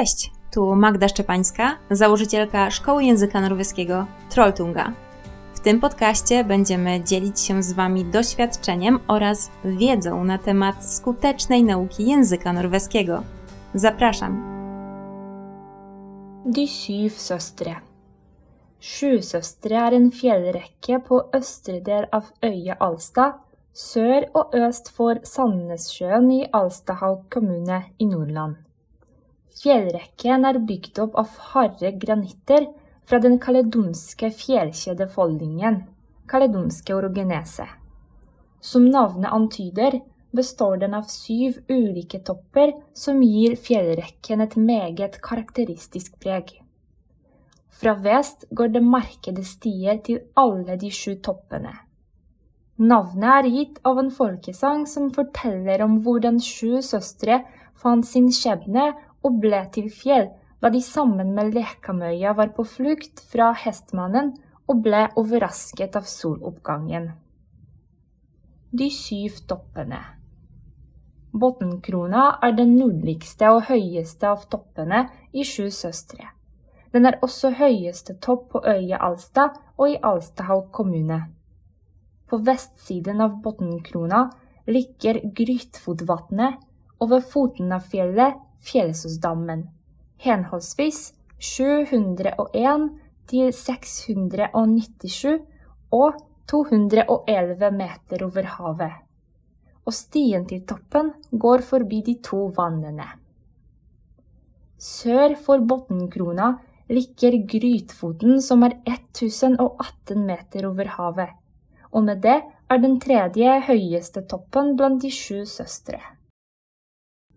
Cześć, tu Magda Szczepańska, założycielka Szkoły Języka Norweskiego Trolltunga. W tym podcaście będziemy dzielić się z Wami doświadczeniem oraz wiedzą na temat skutecznej nauki języka norweskiego. Zapraszam! De syv søstre. Sjusøstre er en fjellrekke på østre del av øya Alsta, sør og øst for Sandnessjøen i Alstahaug kommune i Nordland. Fjellrekken er bygd opp av harde granitter fra den kaledonske fjellkjedefoldingen, kaledonske orogenese. Som navnet antyder, består den av syv ulike topper som gir fjellrekken et meget karakteristisk preg. Fra vest går det markede stier til alle de sju toppene. Navnet er gitt av en folkesang som forteller om hvordan sju søstre fant sin skjebne og ble til fjell da de sammen med Lekamøya var på flukt fra hestmannen og ble overrasket av soloppgangen. De syv toppene. Botnkrona er den nordligste og høyeste av toppene i Sju søstre. Den er også høyeste topp på øya Alstad og i Alstahaug kommune. På vestsiden av Botnkrona ligger Grytfotvatnet, og ved foten av fjellet Fjellsåsdammen, henholdsvis 701 til 697 og 211 meter over havet og stien til toppen går forbi de to vannene. Sør for Botnkrona ligger Grytfoten, som er 1018 meter over havet, og med det er den tredje høyeste toppen blant de sju søstre.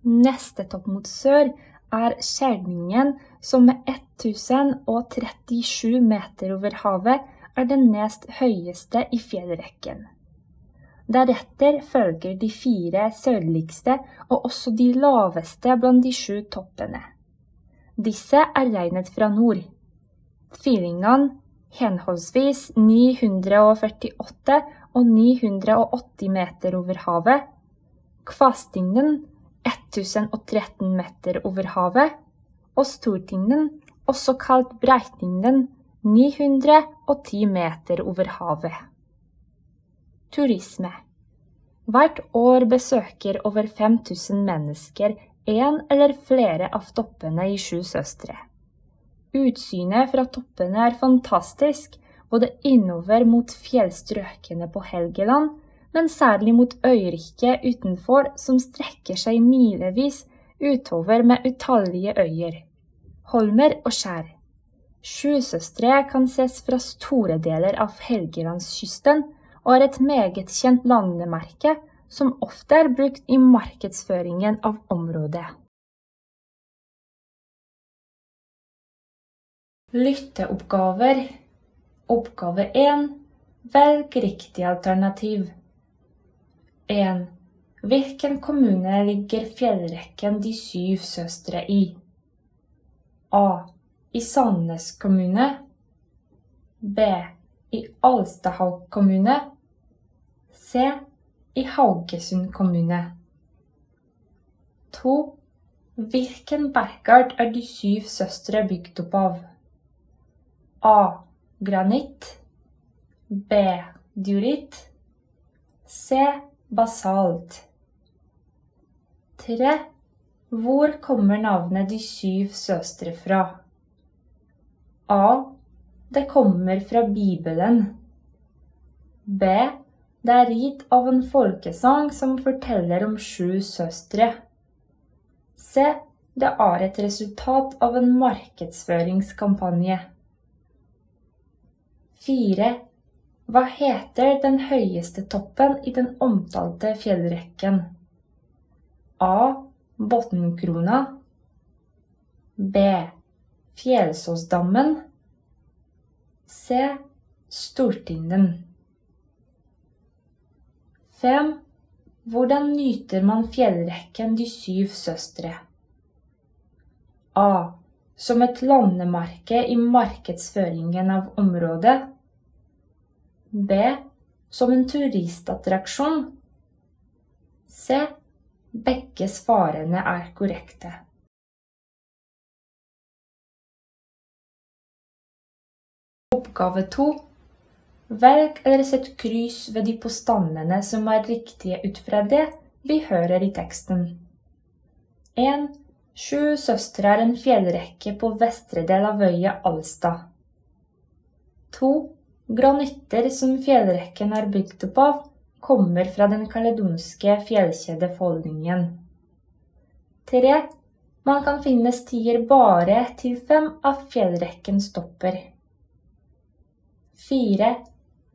Neste topp mot sør er Skjelningen, som med 1037 meter over havet er den nest høyeste i fjellrekken. Deretter følger de fire sørligste og også de laveste blant de sju toppene. Disse er regnet fra nord. Tvillingene henholdsvis 948 og 980 meter over havet. Kvastingen 1013 meter over havet. Og Stortingen, også kalt Breitingen, 910 meter over havet. Turisme. Hvert år besøker over 5000 mennesker en eller flere av toppene i Sju søstre. Utsynet fra toppene er fantastisk, både innover mot fjellstrøkene på Helgeland, men særlig mot øyriket utenfor, som strekker seg milevis utover med utallige øyer, holmer og skjær. Sju søstre kan ses fra store deler av Helgelandskysten, og er et meget kjent landemerke som ofte er brukt i markedsføringen av området. Lytteoppgaver Oppgave 1 Velg riktig alternativ. 1. Hvilken kommune ligger fjellrekken De syv søstre i? A. I Sandnes kommune. B. I Alstahaug kommune. C. I Haugesund kommune. 2. Hvilken bergart er De syv søstre bygd opp av? A. Granitt. B. Dioritt. C. Basalt. 3. Hvor kommer navnet De syv søstre fra? A. Det kommer fra Bibelen. B. Det er gitt av en folkesang som forteller om sju søstre. C. Det er et resultat av en markedsføringskampanje. 4. Hva heter den høyeste toppen i den omtalte fjellrekken? A. Botnkrona. B. Fjellsåsdammen. C. Stortinden. 5. Hvordan nyter man fjellrekken De syv søstre? A. Som et landemerke i markedsføringen av området. B. Som en turistattraksjon. C. Begge svarene er korrekte. Oppgave to. Velg eller sett kryss ved de påstandene som er riktige ut fra det vi hører i teksten. 1. Sju søstre er en fjellrekke på vestre del av øya Alstad. 2. Granitter som fjellrekken er bygd opp av, kommer fra den kaledonske fjellkjedefoldningen. 3. Man kan finne stier bare til fem av fjellrekkens topper. 4.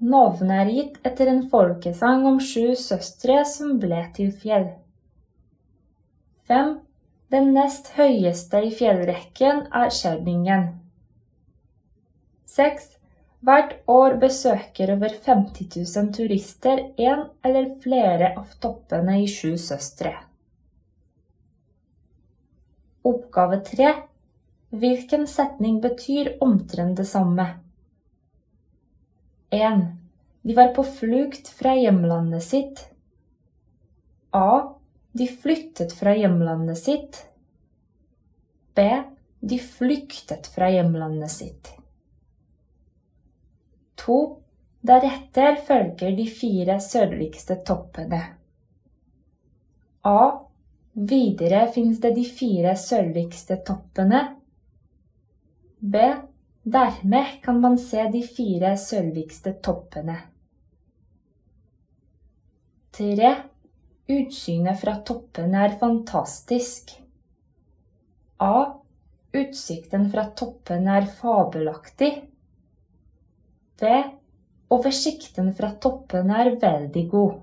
Navnet er gitt etter en folkesang om sju søstre som ble til fjell. 5. Den nest høyeste i fjellrekken er Skjelbingen. 6. Hvert år besøker over 50 000 turister en eller flere av toppene i Sju søstre. Oppgave 3. Hvilken setning betyr omtrent det samme? 1. De var på flukt fra hjemlandet sitt. A. De flyttet fra hjemlandet sitt. B. De flyktet fra hjemlandet sitt. 2. Deretter følger de fire sørligste toppene. A. Videre finnes det de fire sørligste toppene. B. Dermed kan man se de fire sørligste toppene. 3. Utsynet fra toppene er fantastisk. A. Utsikten fra toppene er fabelaktig. B. Oversikten fra toppene er veldig god.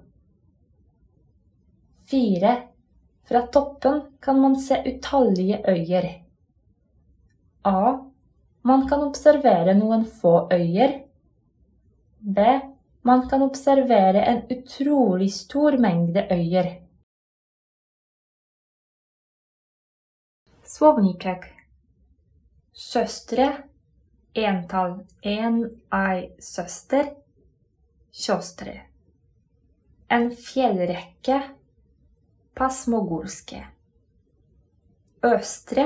4. Fra toppen kan man se utallige øyer. A. Man kan observere noen få øyer. B. Man kan observere en utrolig stor mengde øyer. Słowniczek Søstre Entall. En ei søster. Siostry En fjellrekke. Pasmogurskie Østre.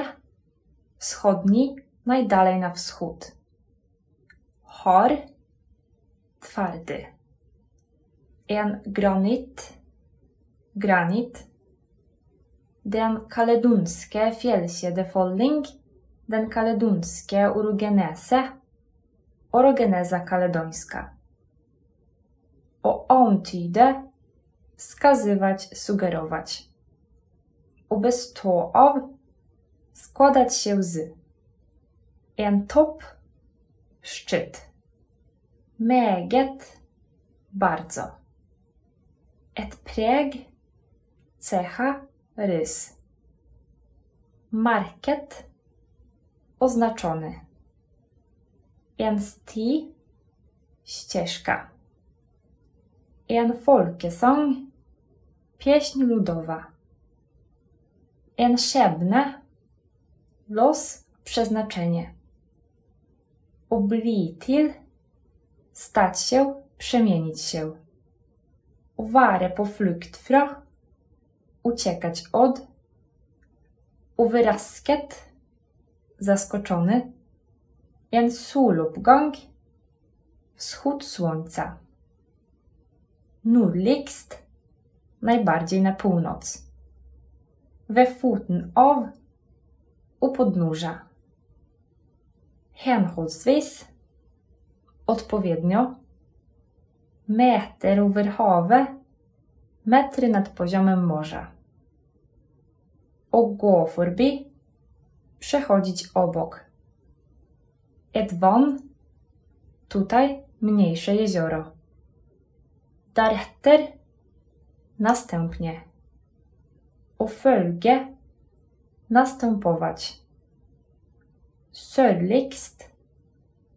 Wschodni najdalej Har. Twardy En granit. Granit. Den kaledonske fjellkjedefolding den kaledonske orogenese orogeneza kaledońska. O antyde wskazywać, sugerować. O bez to av składać się z. En top szczyt. Meget bardzo. Et preg cecha rys. Market oznaczony. En sti ścieżka. En folkesang pieśń ludowa. En skjebne los przeznaczenie. Obli til stać się, przemienić się. På flukt fra uciekać od. Overrasket zaskoczony. En soloppgang. Wschód słońca. Nordligst. Najbardziej na północ. We foten av. U podnóża. Henholdsvis. Odpowiednio. Meter over havet. Metry nad poziomem morza. Gå forbi przechodzić obok. Et vann, tutaj mniejsze jezioro. Deretter, następnie. O følge, następować. Sørligst,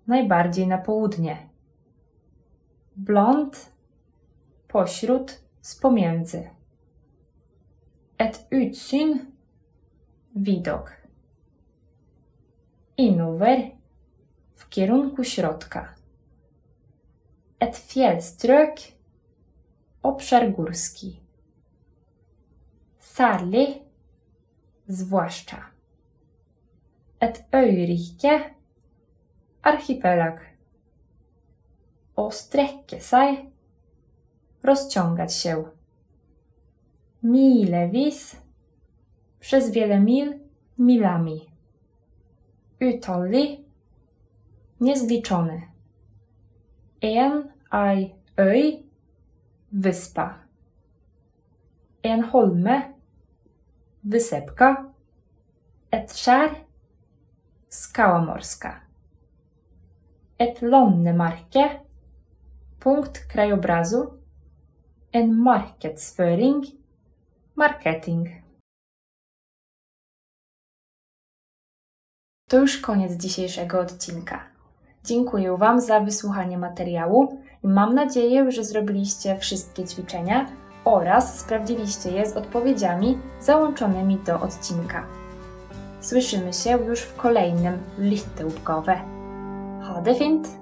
najbardziej na południe. Blond, pośród, z pomiędzy. Et utsyn, widok innover w kierunku środka. Et fjellstrøk obszar górski. Særlig zwłaszcza. Et øyrike archipelag. Å strekke. Rozciągać się. Milevis. Przez wiele mil, milami. Utallig. Niezliczony. En, ei, øy. Wyspa. En holme. Wysepka. Et skjær. Skała morska. Et landemerke. Punkt krajobrazu. En markedsføring. Marketing. To już koniec dzisiejszego odcinka. Dziękuję Wam za wysłuchanie materiału i mam nadzieję, że zrobiliście wszystkie ćwiczenia oraz sprawdziliście je z odpowiedziami załączonymi do odcinka. Słyszymy się już w kolejnym Lytteoppgave. Ha det fint!